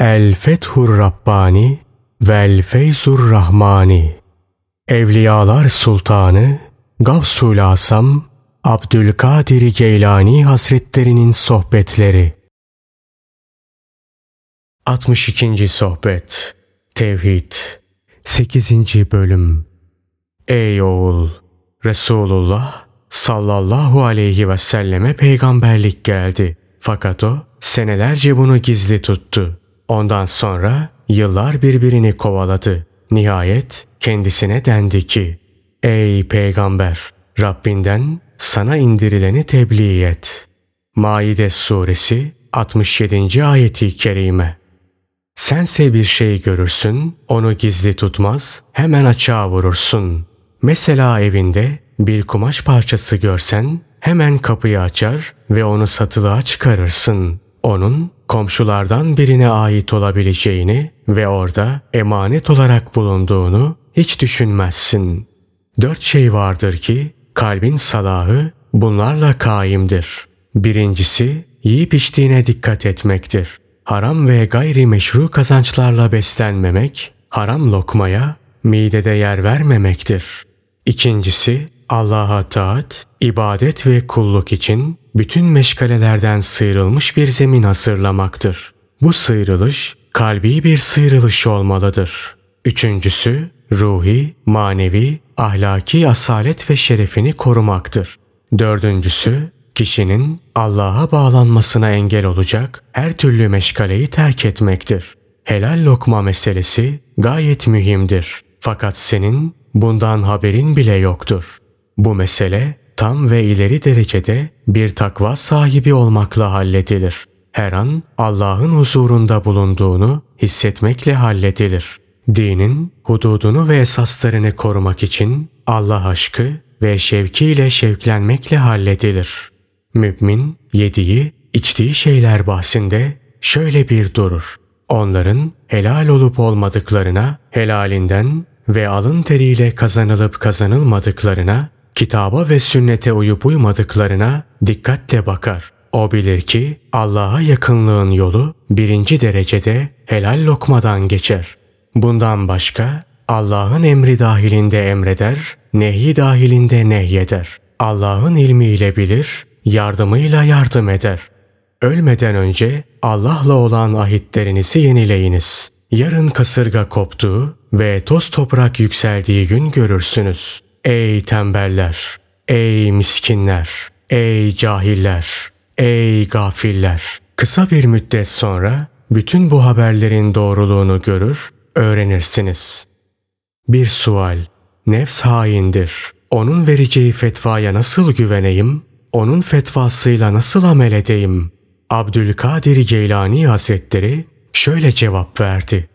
El Fethur Rabbani Vel Feyzur Rahmani Evliyalar Sultanı Gavsul Asam Abdülkadir Geylani Hazretlerinin Sohbetleri 62. Sohbet Tevhid 8. Bölüm Ey oğul! Resulullah sallallahu aleyhi ve selleme peygamberlik geldi. Fakat o senelerce bunu gizli tuttu. Ondan sonra yıllar birbirini kovaladı. Nihayet kendisine dendi ki, Ey peygamber! Rabbinden sana indirileni tebliğ et. Maide suresi 67. ayeti kerime. Sense bir şey görürsün, onu gizli tutmaz, hemen açığa vurursun. Mesela evinde bir kumaş parçası görsen, hemen kapıyı açar ve onu satılığa çıkarırsın. Onun komşulardan birine ait olabileceğini ve orada emanet olarak bulunduğunu hiç düşünmezsin. Dört şey vardır ki kalbin salahı bunlarla kaimdir. Birincisi yiyip içtiğine dikkat etmektir. Haram ve gayri meşru kazançlarla beslenmemek, haram lokmaya midede yer vermemektir. İkincisi Allah'a taat, ibadet ve kulluk için bütün meşgalelerden sıyrılmış bir zemin hazırlamaktır. Bu sıyrılış kalbi bir sıyrılış olmalıdır. Üçüncüsü ruhi, manevi, ahlaki asalet ve şerefini korumaktır. Dördüncüsü kişinin Allah'a bağlanmasına engel olacak her türlü meşgaleyi terk etmektir. Helal lokma meselesi gayet mühimdir. Fakat senin bundan haberin bile yoktur. Bu mesele tam ve ileri derecede bir takva sahibi olmakla halledilir. Her an Allah'ın huzurunda bulunduğunu hissetmekle halledilir. Dinin hududunu ve esaslarını korumak için Allah aşkı ve şevkiyle şevklenmekle halledilir. Mümin yediği, içtiği şeyler bahsinde şöyle bir durur. Onların helal olup olmadıklarına, helalinden ve alın teriyle kazanılıp kazanılmadıklarına, kitaba ve sünnete uyup uymadıklarına dikkatle bakar. O bilir ki Allah'a yakınlığın yolu birinci derecede helal lokmadan geçer. Bundan başka Allah'ın emri dahilinde emreder, nehi dahilinde nehyeder. Allah'ın ilmiyle bilir, yardımıyla yardım eder. Ölmeden önce Allah'la olan ahitlerinizi yenileyiniz. Yarın kasırga koptuğu ve toz toprak yükseldiği gün görürsünüz. Ey tembeller, ey miskinler, ey cahiller, ey gafiller. Kısa bir müddet sonra bütün bu haberlerin doğruluğunu görür, öğrenirsiniz. Bir sual, nefs haindir. Onun vereceği fetvaya nasıl güveneyim? Onun fetvasıyla nasıl amel edeyim? Abdülkadir Geylani Hazretleri şöyle cevap verdi.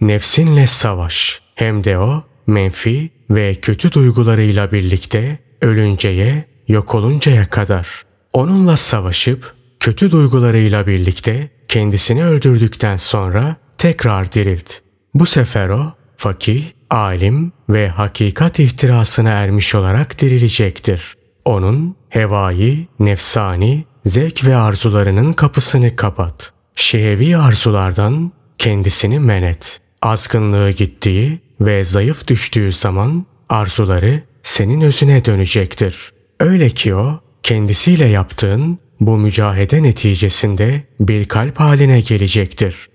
Nefsinle savaş. Hem de o menfi ve kötü duygularıyla birlikte ölünceye, yok oluncaya kadar. Onunla savaşıp kötü duygularıyla birlikte kendisini öldürdükten sonra tekrar dirilt. Bu sefer o fakih, alim ve hakikat ihtirasına ermiş olarak dirilecektir. Onun hevai, nefsani, zevk ve arzularının kapısını kapat. Şehevi arzulardan kendisini menet. Azgınlığı gittiği ve zayıf düştüğü zaman arzuları senin özüne dönecektir. Öyle ki o kendisiyle yaptığın bu mücahede neticesinde bir kalp haline gelecektir.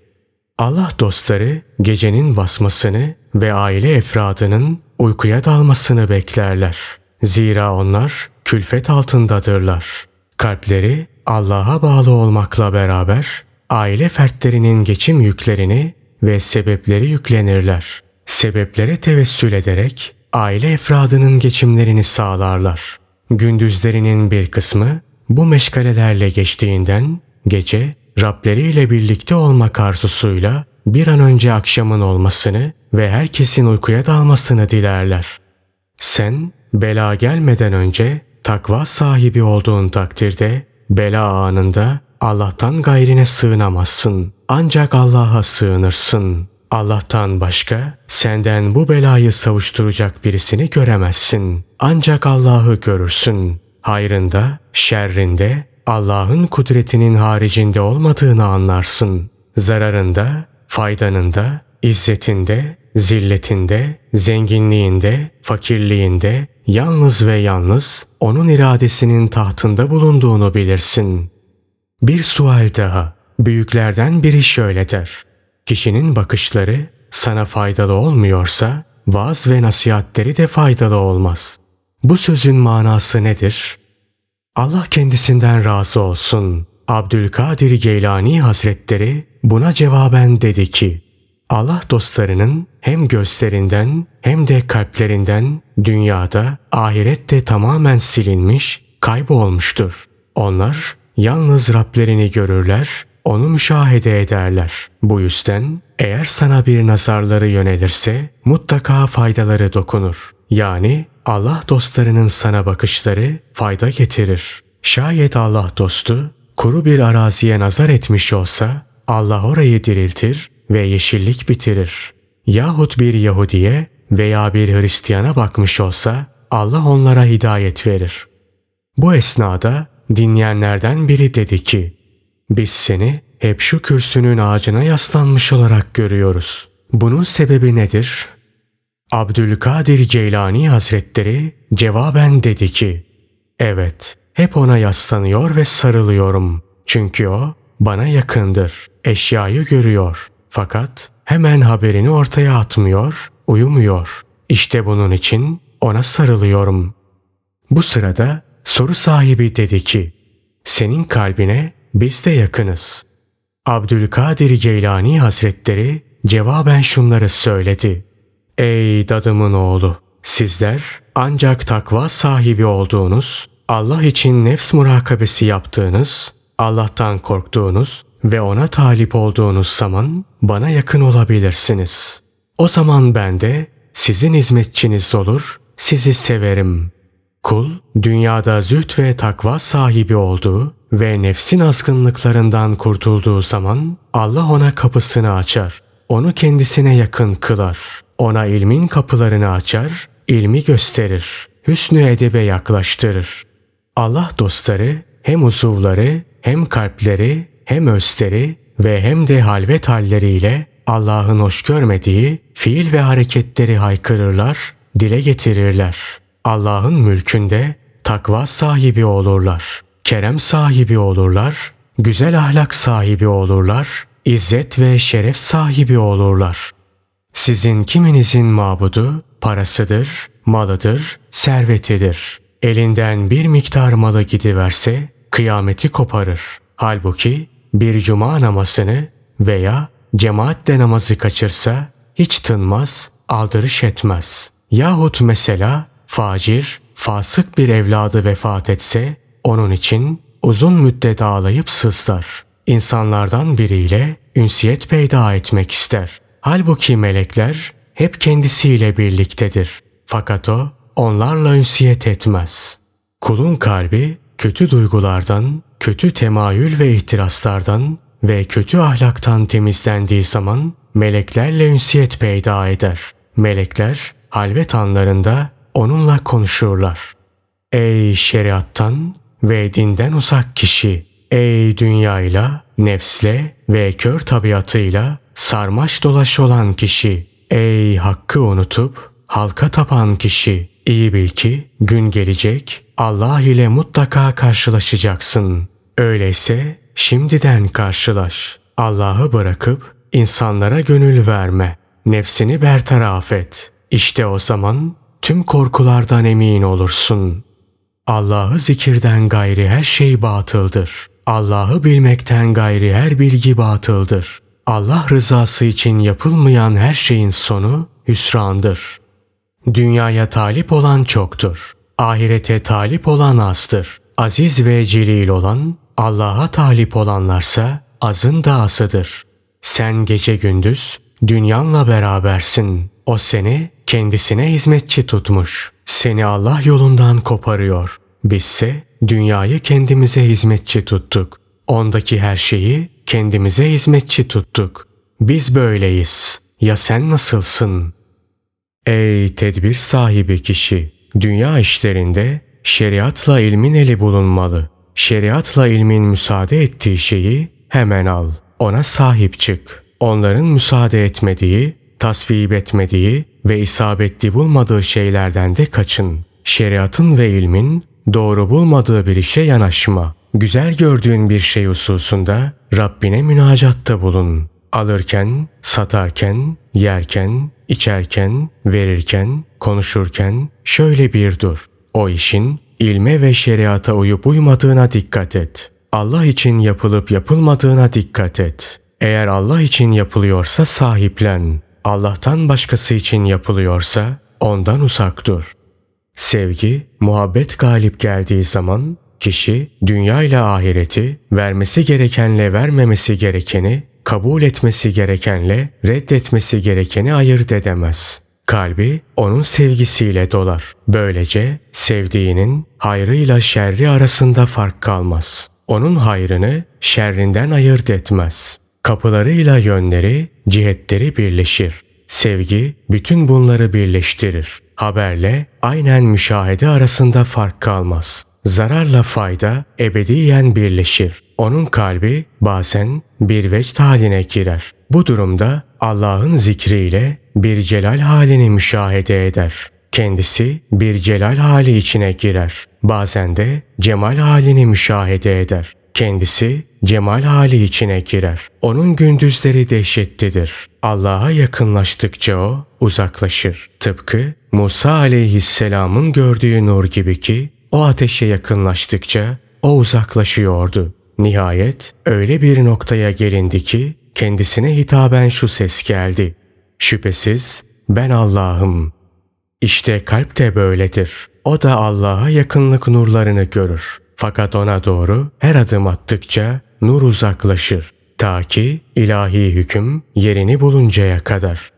Allah dostları gecenin basmasını ve aile efradının uykuya dalmasını beklerler. Zira onlar külfet altındadırlar. Kalpleri Allah'a bağlı olmakla beraber aile fertlerinin geçim yüklerini ve sebepleri yüklenirler. Sebeplere tevessül ederek aile efradının geçimlerini sağlarlar. Gündüzlerinin bir kısmı bu meşgalelerle geçtiğinden gece Rableriyle birlikte olmak arzusuyla bir an önce akşamın olmasını ve herkesin uykuya dalmasını dilerler. Sen bela gelmeden önce takva sahibi olduğun takdirde bela anında Allah'tan gayrine sığınamazsın. Ancak Allah'a sığınırsın. Allah'tan başka senden bu belayı savuşturacak birisini göremezsin. Ancak Allah'ı görürsün. Hayrında, şerrinde Allah'ın kudretinin haricinde olmadığını anlarsın. Zararında Faydanın da, izzetinde, zilletinde, zenginliğinde, fakirliğinde, yalnız ve yalnız onun iradesinin tahtında bulunduğunu bilirsin. Bir sual daha. Büyüklerden biri şöyle der. Kişinin bakışları sana faydalı olmuyorsa vaaz ve nasihatleri de faydalı olmaz. Bu sözün manası nedir? Allah kendisinden razı olsun. Abdülkadir Geylani Hazretleri buna cevaben dedi ki, Allah dostlarının hem gözlerinden hem de kalplerinden dünyada, ahirette tamamen silinmiş, kaybolmuştur. Onlar yalnız Rablerini görürler, onu müşahede ederler. Bu yüzden eğer sana bir nazarları yönelirse mutlaka faydaları dokunur. Yani Allah dostlarının sana bakışları fayda getirir. Şayet Allah dostu kuru bir araziye nazar etmiş olsa Allah orayı diriltir ve yeşillik bitirir. Yahut bir Yahudiye veya bir Hristiyana bakmış olsa Allah onlara hidayet verir. Bu esnada dinleyenlerden biri dedi ki, biz seni hep şu kürsünün ağacına yaslanmış olarak görüyoruz. Bunun sebebi nedir? Abdülkadir Geylani Hazretleri cevaben dedi ki, evet hep ona yaslanıyor ve sarılıyorum. Çünkü o bana yakındır, eşyayı görüyor. Fakat hemen haberini ortaya atmıyor, uyumuyor. İşte bunun için ona sarılıyorum. Bu sırada soru sahibi dedi ki, senin kalbine biz de yakınız. Abdülkadir Geylani Hazretleri cevaben şunları söyledi. Ey dadımın oğlu! Sizler ancak takva sahibi olduğunuz, Allah için nefs murakabesi yaptığınız, Allah'tan korktuğunuz ve ona talip olduğunuz zaman bana yakın olabilirsiniz. O zaman ben de sizin hizmetçiniz olur, sizi severim. Kul, dünyada züht ve takva sahibi olduğu ve nefsin azgınlıklarından kurtulduğu zaman Allah ona kapısını açar. Onu kendisine yakın kılar. Ona ilmin kapılarını açar, ilmi gösterir. Hüsnü edebe yaklaştırır. Allah dostları hem uzuvları hem kalpleri hem özleri ve hem de halvet halleriyle Allah'ın hoş görmediği fiil ve hareketleri haykırırlar, dile getirirler. Allah'ın mülkünde takva sahibi olurlar, kerem sahibi olurlar, güzel ahlak sahibi olurlar, izzet ve şeref sahibi olurlar. Sizin kiminizin mabudu parasıdır, malıdır, servetidir. Elinden bir miktar malı gidiverse kıyameti koparır. Halbuki bir cuma namazını veya cemaatle namazı kaçırsa hiç tınmaz, aldırış etmez. Yahut mesela facir, fasık bir evladı vefat etse onun için uzun müddet ağlayıp sızlar. İnsanlardan biriyle ünsiyet peyda etmek ister. Halbuki melekler hep kendisiyle birliktedir. Fakat o onlarla ünsiyet etmez. Kulun kalbi kötü duygulardan, kötü temayül ve ihtiraslardan ve kötü ahlaktan temizlendiği zaman meleklerle ünsiyet peyda eder. Melekler halvet anlarında onunla konuşurlar. Ey şeriattan ve dinden uzak kişi! Ey dünyayla, nefsle ve kör tabiatıyla sarmaş dolaş olan kişi! Ey hakkı unutup halka tapan kişi! İyi bil ki gün gelecek Allah ile mutlaka karşılaşacaksın. Öyleyse şimdiden karşılaş. Allah'ı bırakıp insanlara gönül verme. Nefsini bertaraf et. İşte o zaman tüm korkulardan emin olursun. Allah'ı zikirden gayri her şey batıldır. Allah'ı bilmekten gayri her bilgi batıldır. Allah rızası için yapılmayan her şeyin sonu hüsrandır. Dünyaya talip olan çoktur. Ahirete talip olan azdır. Aziz ve celil olan, Allah'a talip olanlarsa azın da azıdır. Sen gece gündüz dünyanla berabersin. O seni kendisine hizmetçi tutmuş. Seni Allah yolundan koparıyor. Bizse dünyayı kendimize hizmetçi tuttuk. Ondaki her şeyi kendimize hizmetçi tuttuk. Biz böyleyiz. Ya sen nasılsın? Ey tedbir sahibi kişi! Dünya işlerinde şeriatla ilmin eli bulunmalı. Şeriatla ilmin müsaade ettiği şeyi hemen al. Ona sahip çık. onların müsaade etmediği, tasvip etmediği ve isabetli bulmadığı şeylerden de kaçın. Şeriatın ve ilmin doğru bulmadığı bir işe yanaşma. Güzel gördüğün bir şey hususunda Rabbine münacatta bulun. Alırken, satarken, yerken, içerken, verirken, konuşurken şöyle bir dur. O işin ilme ve şeriata uyup uymadığına dikkat et. Allah için yapılıp yapılmadığına dikkat et. Eğer Allah için yapılıyorsa sahiplen. Allah'tan başkası için yapılıyorsa ondan uzak dur. Sevgi, muhabbet galip geldiği zaman kişi dünya ile ahireti vermesi gerekenle vermemesi gerekeni, kabul etmesi gerekenle reddetmesi gerekeni ayırt edemez. Kalbi onun sevgisiyle dolar. Böylece sevdiğinin hayrıyla şerri arasında fark kalmaz. Onun hayrını şerrinden ayırt etmez. Kapılarıyla yönleri, cihetleri birleşir. Sevgi bütün bunları birleştirir. Haberle aynen müşahede arasında fark kalmaz. Zararla fayda ebediyen birleşir. Onun kalbi bazen bir vecd haline girer. Bu durumda Allah'ın zikriyle bir celal halini müşahede eder. Kendisi bir celal hali içine girer. Bazen de cemal halini müşahede eder. Kendisi cemal hali içine girer. Onun gündüzleri dehşetlidir. Allah'a yakınlaştıkça o uzaklaşır. Tıpkı Musa aleyhisselamın gördüğü nur gibi ki o ateşe yakınlaştıkça o uzaklaşıyordu. Nihayet öyle bir noktaya gelindi ki kendisine hitaben şu ses geldi. Şüphesiz ben Allah'ım. İşte kalp de böyledir. O da Allah'a yakınlık nurlarını görür. Fakat ona doğru her adım attıkça nur uzaklaşır. Ta ki ilahi hüküm yerini buluncaya kadar.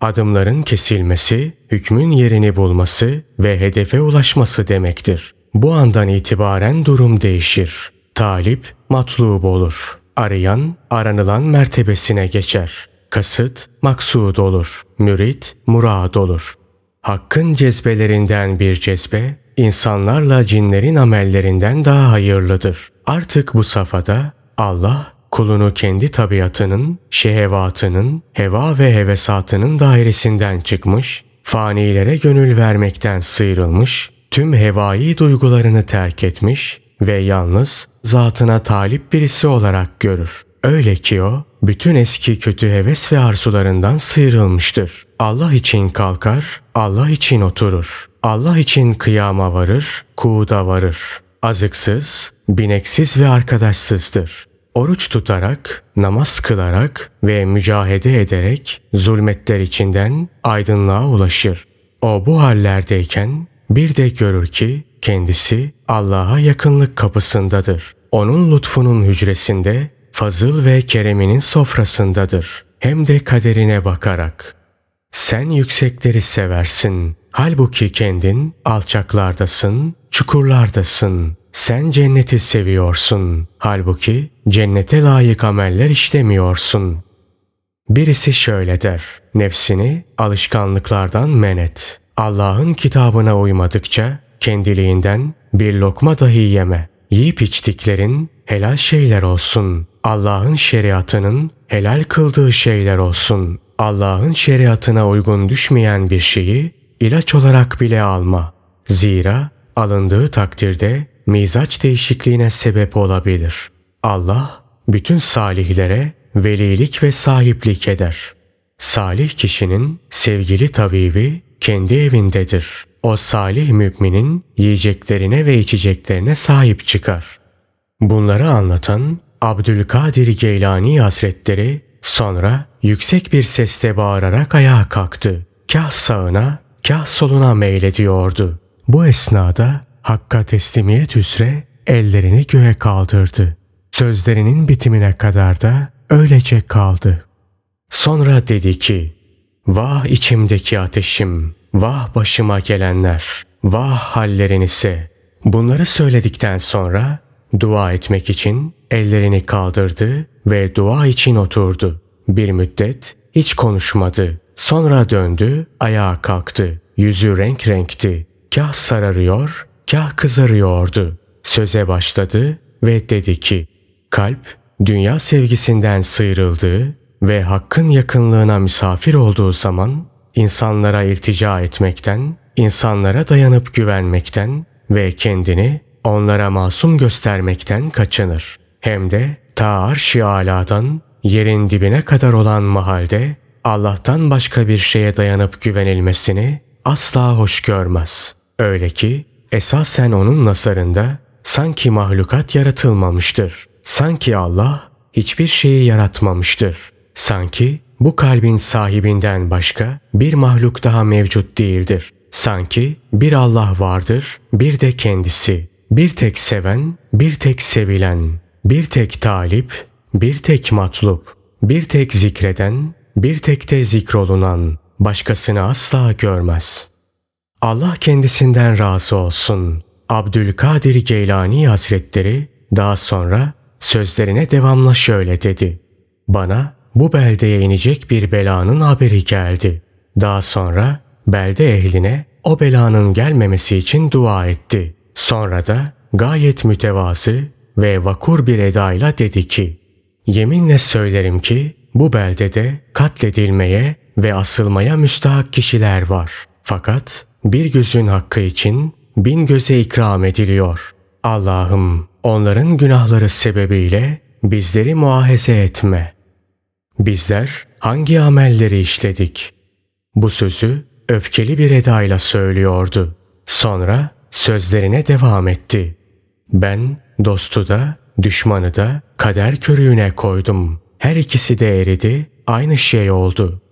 Adımların kesilmesi, hükmün yerini bulması ve hedefe ulaşması demektir. Bu andan itibaren durum değişir. Talip matlub olur. Arayan aranılan mertebesine geçer. Kasıt maksud olur. Mürit murad olur. Hakkın cezbelerinden bir cezbe, insanlarla cinlerin amellerinden daha hayırlıdır. Artık bu safhada Allah kulunu kendi tabiatının, şehevatının, heva ve hevesatının dairesinden çıkmış, fanilere gönül vermekten sıyrılmış, tüm hevai duygularını terk etmiş ve yalnız zatına talip birisi olarak görür. Öyle ki o bütün eski kötü heves ve arzularından sıyrılmıştır. Allah için kalkar, Allah için oturur. Allah için kıyama varır, kuğuda varır. Azıksız, bineksiz ve arkadaşsızdır. Oruç tutarak, namaz kılarak ve mücahede ederek zulmetler içinden aydınlığa ulaşır. O bu hallerdeyken bir de görür ki kendisi Allah'a yakınlık kapısındadır. Onun lütfunun hücresinde, fazıl ve kereminin sofrasındadır. Hem de kaderine bakarak. Sen yüksekleri seversin. Halbuki kendin alçaklardasın, çukurlardasın. Sen cenneti seviyorsun. Halbuki cennete layık ameller işlemiyorsun. Birisi şöyle der. Nefsini alışkanlıklardan men et. Allah'ın kitabına uymadıkça kendiliğinden bir lokma dahi yeme. Yiyip içtiklerin helal şeyler olsun. Allah'ın şeriatının helal kıldığı şeyler olsun. Allah'ın şeriatına uygun düşmeyen bir şeyi ilaç olarak bile alma. Zira alındığı takdirde mizaç değişikliğine sebep olabilir. Allah bütün salihlere velilik ve sahiplik eder. Salih kişinin sevgili tabibi kendi evindedir. O salih müminin yiyeceklerine ve içeceklerine sahip çıkar. Bunları anlatan Abdülkadir Geylani Hazretleri sonra yüksek bir sesle bağırarak ayağa kalktı. Kah sağına, kah soluna meylediyordu. Bu esnada Hakk'a teslimiyet üzere ellerini göğe kaldırdı. Sözlerinin bitimine kadar da öylece kaldı. Sonra dedi ki, Vah içimdeki ateşim, vah başıma gelenler, vah hallerin ise. Bunları söyledikten sonra dua etmek için ellerini kaldırdı ve dua için oturdu. Bir müddet hiç konuşmadı. Sonra döndü, ayağa kalktı. Yüzü renk renkti. Kah sararıyor, kah kızarıyordu. Söze başladı ve dedi ki, kalp dünya sevgisinden sıyrıldığı, ve hakkın yakınlığına misafir olduğu zaman insanlara iltica etmekten, insanlara dayanıp güvenmekten ve kendini onlara masum göstermekten kaçınır. Hem de ta arş-ı aladan yerin dibine kadar olan mahalde Allah'tan başka bir şeye dayanıp güvenilmesini asla hoş görmez. Öyle ki esasen onun nazarında sanki mahlukat yaratılmamıştır. Sanki Allah hiçbir şeyi yaratmamıştır. Sanki bu kalbin sahibinden başka bir mahluk daha mevcut değildir. Sanki bir Allah vardır, bir de kendisi. Bir tek seven, bir tek sevilen, bir tek talip, bir tek matlup, bir tek zikreden, bir tek de zikrolunan, başkasını asla görmez. Allah kendisinden razı olsun. Abdülkadir Geylani Hazretleri daha sonra sözlerine devamla şöyle dedi. Bana bu beldeye inecek bir belanın haberi geldi. Daha sonra belde ehline o belanın gelmemesi için dua etti. Sonra da gayet mütevazı ve vakur bir edayla dedi ki, Yeminle söylerim ki bu beldede katledilmeye ve asılmaya müstahak kişiler var. Fakat bir gözün hakkı için bin göze ikram ediliyor. Allah'ım onların günahları sebebiyle bizleri muahize etme. Bizler hangi amelleri işledik? Bu sözü öfkeli bir edayla söylüyordu. Sonra sözlerine devam etti. Ben dostu da düşmanı da kader körüğüne koydum. Her ikisi de eridi, aynı şey oldu.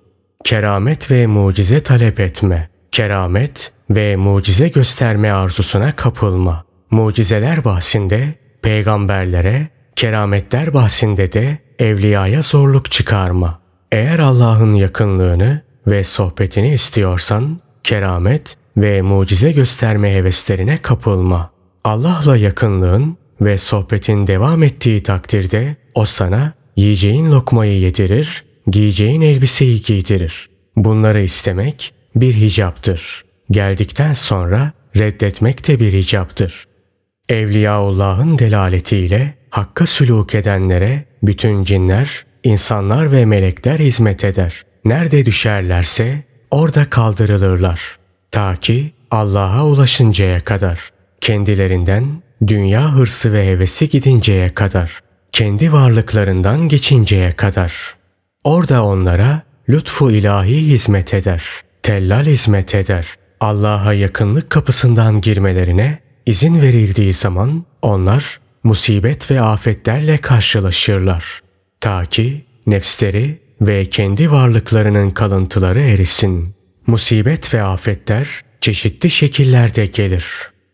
Keramet ve mucize talep etme. Keramet ve mucize gösterme arzusuna kapılma. Mucizeler bahsinde peygamberlere, kerametler bahsinde de evliyaya zorluk çıkarma. Eğer Allah'ın yakınlığını ve sohbetini istiyorsan keramet ve mucize gösterme heveslerine kapılma. Allah'la yakınlığın ve sohbetin devam ettiği takdirde o sana yiyeceğin lokmayı yedirir, giyeceğin elbiseyi giydirir. Bunları istemek bir hicaptır. Geldikten sonra reddetmek de bir hicaptır. Evliyaullah'ın delaletiyle hakka sülûk edenlere bütün cinler, insanlar ve melekler hizmet eder. Nerede düşerlerse orada kaldırılırlar. Ta ki Allah'a ulaşıncaya kadar. Kendilerinden dünya hırsı ve hevesi gidinceye kadar. Kendi varlıklarından geçinceye kadar. Orada onlara lütfu ilahi hizmet eder. Tellal hizmet eder. Allah'a yakınlık kapısından girmelerine izin verildiği zaman onlar musibet ve afetlerle karşılaşırlar. Ta ki nefsleri ve kendi varlıklarının kalıntıları erisin. Musibet ve afetler çeşitli şekillerde gelir.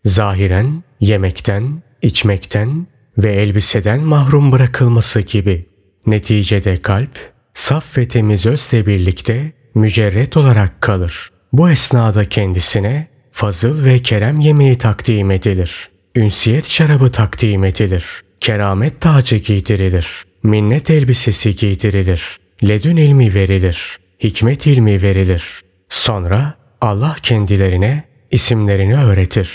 Zahiren yemekten, içmekten ve elbiseden mahrum bırakılması gibi. Neticede kalp saf ve temiz özle birlikte mücerret olarak kalır. Bu esnada kendisine fazıl ve kerem yemeği takdim edilir. Ünsiyet şarabı takdim edilir. Keramet tacı giydirilir. Minnet elbisesi giydirilir. Ledün ilmi verilir. Hikmet ilmi verilir. Sonra Allah kendilerine isimlerini öğretir.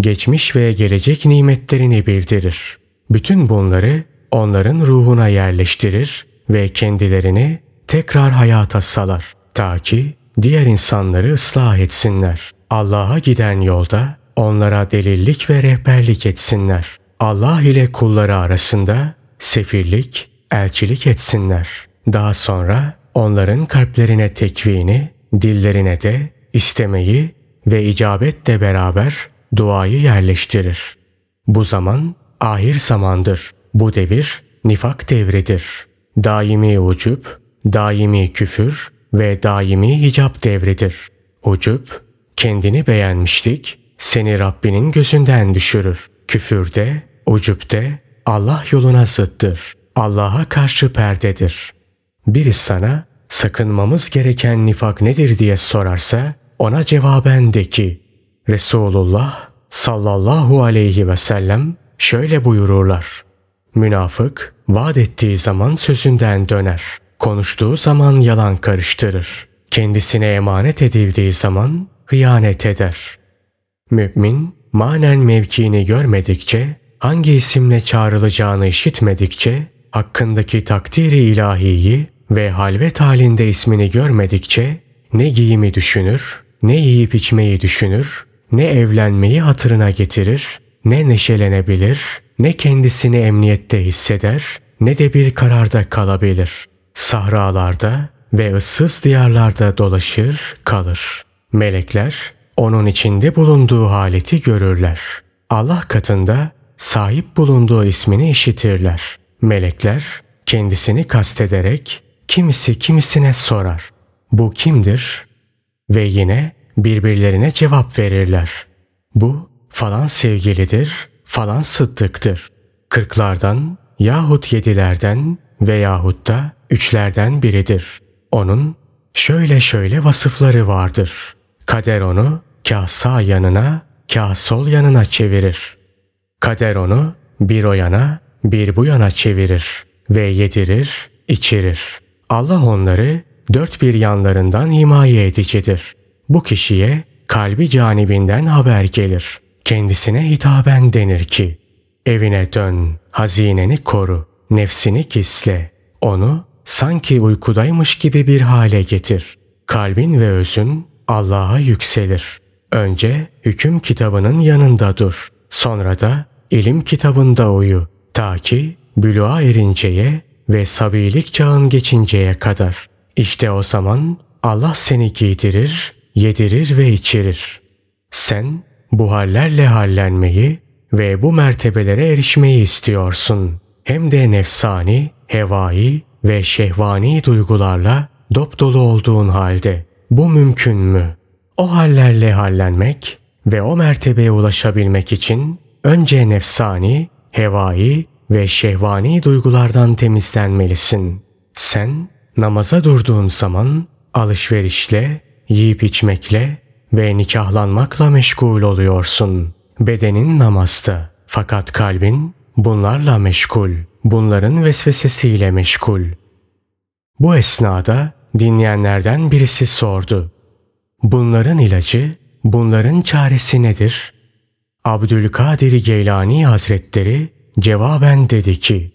Geçmiş ve gelecek nimetlerini bildirir. Bütün bunları onların ruhuna yerleştirir ve kendilerini tekrar hayata salar. Ta ki diğer insanları ıslah etsinler. Allah'a giden yolda onlara delillik ve rehberlik etsinler. Allah ile kulları arasında sefirlik, elçilik etsinler. Daha sonra onların kalplerine tekvini, dillerine de istemeyi ve icabetle beraber duayı yerleştirir. Bu zaman ahir zamandır. Bu devir nifak devridir. Daimi ucup, daimi küfür ve daimi hicap devridir. Ucup, kendini beğenmişlik seni Rabbinin gözünden düşürür. Küfürde, ucupte Allah yoluna zıttır. Allah'a karşı perdedir. Biri sana sakınmamız gereken nifak nedir diye sorarsa ona cevaben de ki Resulullah sallallahu aleyhi ve sellem şöyle buyururlar. Münafık vaat ettiği zaman sözünden döner. Konuştuğu zaman yalan karıştırır. Kendisine emanet edildiği zaman hıyanet eder. Mümin manen mevkiini görmedikçe, hangi isimle çağrılacağını işitmedikçe, hakkındaki takdiri ilahiyi ve halvet halinde ismini görmedikçe ne giyimi düşünür, ne yiyip içmeyi düşünür, ne evlenmeyi hatırına getirir, ne neşelenebilir, ne kendisini emniyette hisseder, ne de bir kararda kalabilir. Sahralarda ve ıssız diyarlarda dolaşır, kalır. Melekler onun içinde bulunduğu haleti görürler. Allah katında sahip bulunduğu ismini işitirler. Melekler kendisini kastederek kimisi kimisine sorar. Bu kimdir? Ve yine birbirlerine cevap verirler. Bu falan sevgilidir, falan sıddıktır. Kırklardan yahut yedilerden veyahut da üçlerden biridir. Onun şöyle şöyle vasıfları vardır. Kader onu kah sağ yanına kah sol yanına çevirir. Kader onu bir o yana bir bu yana çevirir ve yedirir, içirir. Allah onları dört bir yanlarından himaye edicidir. Bu kişiye kalbi canibinden haber gelir. Kendisine hitaben denir ki, evine dön, hazineni koru, nefsini kisle, onu sanki uykudaymış gibi bir hale getir. Kalbin ve özün Allah'a yükselir. Önce hüküm kitabının yanında dur. Sonra da ilim kitabında uyu. Ta ki büluğa erinceye ve sabilik çağın geçinceye kadar. İşte o zaman Allah seni giydirir, yedirir ve içirir. Sen bu hallerle hallenmeyi ve bu mertebelere erişmeyi istiyorsun. Hem de nefsani, hevai ve şehvani duygularla dop dolu olduğun halde. Bu mümkün mü? O hallerle hallenmek ve o mertebeye ulaşabilmek için önce nefsani, hevai ve şehvani duygulardan temizlenmelisin. Sen namaza durduğun zaman alışverişle, yiyip içmekle ve nikahlanmakla meşgul oluyorsun. Bedenin namazda fakat kalbin bunlarla meşgul, bunların vesvesesiyle meşgul. Bu esnada dinleyenlerden birisi sordu. Bunların ilacı, bunların çaresi nedir? Abdülkadir Geylani Hazretleri cevaben dedi ki,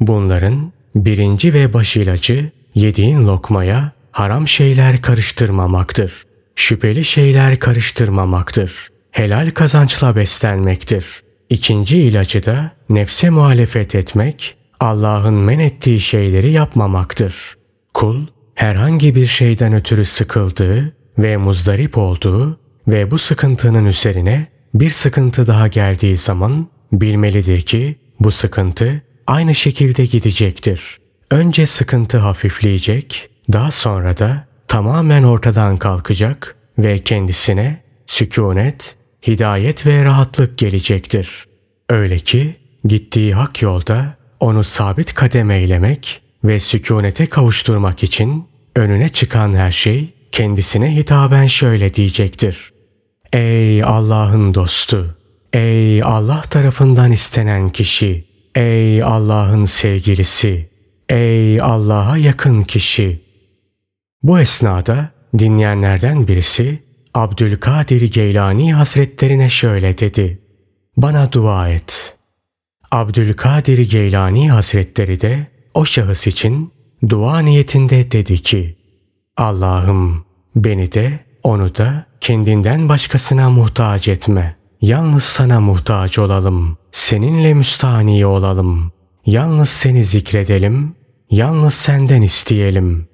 bunların birinci ve baş ilacı yediğin lokmaya haram şeyler karıştırmamaktır. Şüpheli şeyler karıştırmamaktır. Helal kazançla beslenmektir. İkinci ilacı da nefse muhalefet etmek, Allah'ın men ettiği şeyleri yapmamaktır. Kul herhangi bir şeyden ötürü sıkıldığı ve muzdarip olduğu ve bu sıkıntının üzerine bir sıkıntı daha geldiği zaman bilmelidir ki bu sıkıntı aynı şekilde gidecektir. Önce sıkıntı hafifleyecek, daha sonra da tamamen ortadan kalkacak ve kendisine sükunet, hidayet ve rahatlık gelecektir. Öyle ki gittiği hak yolda onu sabit kadem eylemek ve sükunete kavuşturmak için önüne çıkan her şey kendisine hitaben şöyle diyecektir. Ey Allah'ın dostu! Ey Allah tarafından istenen kişi! Ey Allah'ın sevgilisi! Ey Allah'a yakın kişi! Bu esnada dinleyenlerden birisi Abdülkadir Geylani Hazretlerine şöyle dedi. Bana dua et. Abdülkadir Geylani Hazretleri de o şahıs için dua niyetinde dedi ki Allah'ım beni de onu da kendinden başkasına muhtaç etme. Yalnız sana muhtaç olalım. Seninle müstahni olalım. Yalnız seni zikredelim. Yalnız senden isteyelim.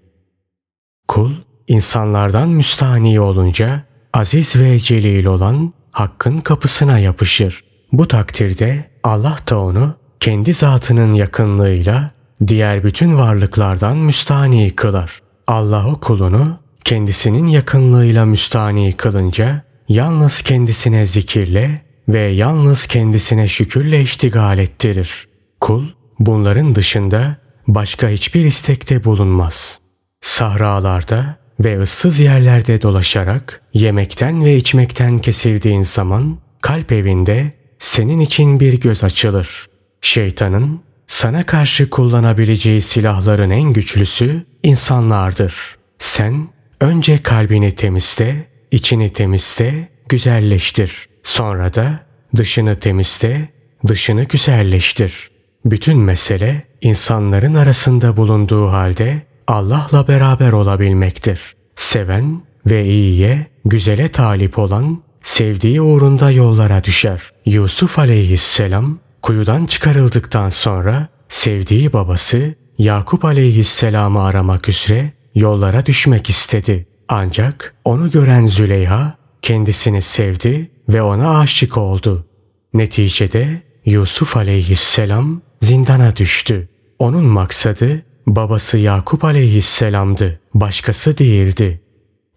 Kul insanlardan müstahni olunca aziz ve celil olan hakkın kapısına yapışır. Bu takdirde Allah da onu kendi zatının yakınlığıyla diğer bütün varlıklardan müstahni kılar. Allah o kulunu kendisinin yakınlığıyla müstani kılınca yalnız kendisine zikirle ve yalnız kendisine şükürle iştigal ettirir. Kul bunların dışında başka hiçbir istekte bulunmaz. Sahralarda ve ıssız yerlerde dolaşarak yemekten ve içmekten kesildiğin zaman kalp evinde senin için bir göz açılır. Şeytanın sana karşı kullanabileceği silahların en güçlüsü insanlardır. Sen önce kalbini temizle, içini temizle, güzelleştir. Sonra da dışını temizle, dışını güzelleştir. Bütün mesele insanların arasında bulunduğu halde Allah'la beraber olabilmektir. Seven ve iyiye, güzele talip olan sevdiği uğrunda yollara düşer. Yusuf aleyhisselam kuyudan çıkarıldıktan sonra sevdiği babası Yakup aleyhisselamı aramak üzere yollara düşmek istedi. Ancak onu gören Züleyha kendisini sevdi ve ona aşık oldu. Neticede Yusuf aleyhisselam zindana düştü. Onun maksadı babası Yakup aleyhisselamdı, başkası değildi.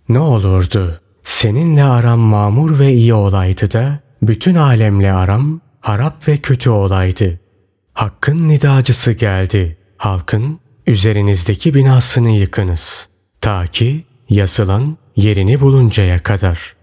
Ne olurdu? Seninle aram mamur ve iyi olaydı da bütün alemle aram harap ve kötü olaydı. Hakkın nidacısı geldi. Halkın üzerinizdeki binasını yıkınız. Ta ki yazılan yerini buluncaya kadar.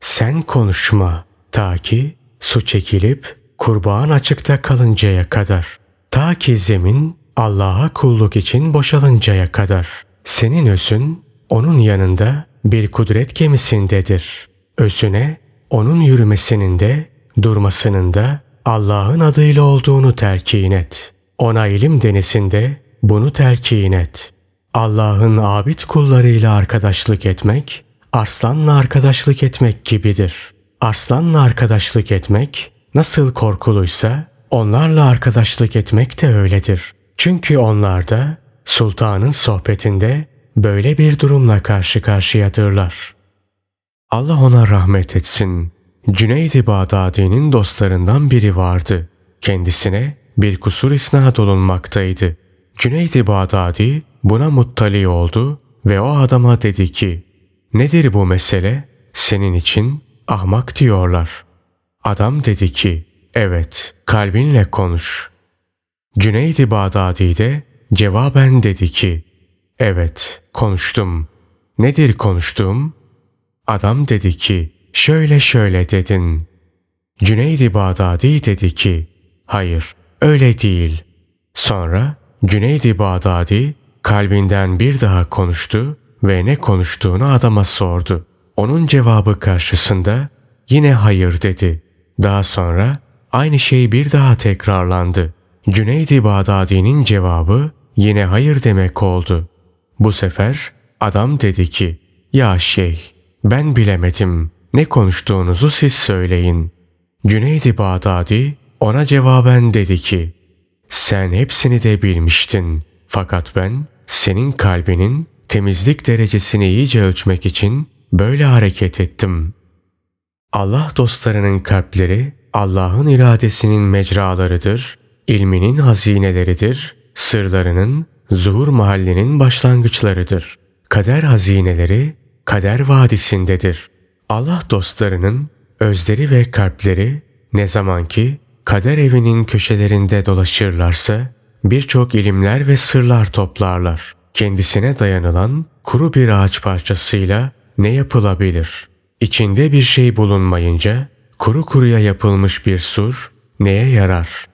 Sen konuşma ta ki su çekilip kurban açıkta kalıncaya kadar. Ta ki zemin Allah'a kulluk için boşalıncaya kadar. Senin özün onun yanında bir kudret gemisindedir. Özüne onun yürümesinin de durmasının da Allah'ın adıyla olduğunu telkin et. Ona ilim denizinde bunu telkin et. Allah'ın abid kullarıyla arkadaşlık etmek, arslanla arkadaşlık etmek gibidir. Arslanla arkadaşlık etmek nasıl korkuluysa onlarla arkadaşlık etmek de öyledir. Çünkü onlar da sultanın sohbetinde böyle bir durumla karşı karşıyadırlar. Allah ona rahmet etsin. Cüneyd-i Bağdadi'nin dostlarından biri vardı. Kendisine bir kusur isnat olunmaktaydı. Cüneyd-i Bağdadi buna muttali oldu ve o adama dedi ki, Nedir bu mesele? Senin için ahmak diyorlar. Adam dedi ki, evet kalbinle konuş. Cüneyd-i Bağdadi de cevaben dedi ki, evet konuştum. Nedir konuştuğum? Adam dedi ki, şöyle şöyle dedin. Cüneyd-i Bağdadi dedi ki, hayır öyle değil. Sonra Cüneyd-i Bağdadi kalbinden bir daha konuştu ve ne konuştuğunu adama sordu. Onun cevabı karşısında yine hayır dedi. Daha sonra aynı şey bir daha tekrarlandı. Cüneyd-i Bağdadi'nin cevabı yine hayır demek oldu. Bu sefer adam dedi ki, ya şey ben bilemedim ne konuştuğunuzu siz söyleyin. Cüneyd-i Bağdadi ona cevaben dedi ki, sen hepsini de bilmiştin fakat ben senin kalbinin temizlik derecesini iyice ölçmek için böyle hareket ettim. Allah dostlarının kalpleri Allah'ın iradesinin mecralarıdır, ilminin hazineleridir, sırlarının zuhur mahallinin başlangıçlarıdır. Kader hazineleri kader vadisindedir. Allah dostlarının özleri ve kalpleri ne zaman ki kader evinin köşelerinde dolaşırlarsa birçok ilimler ve sırlar toplarlar. Kendisine dayanılan kuru bir ağaç parçasıyla ne yapılabilir? İçinde bir şey bulunmayınca kuru kuruya yapılmış bir sur neye yarar?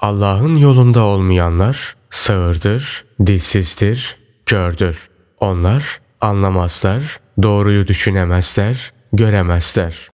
Allah'ın yolunda olmayanlar sağırdır, dilsizdir, kördür. Onlar anlamazlar, doğruyu düşünemezler, göremezler.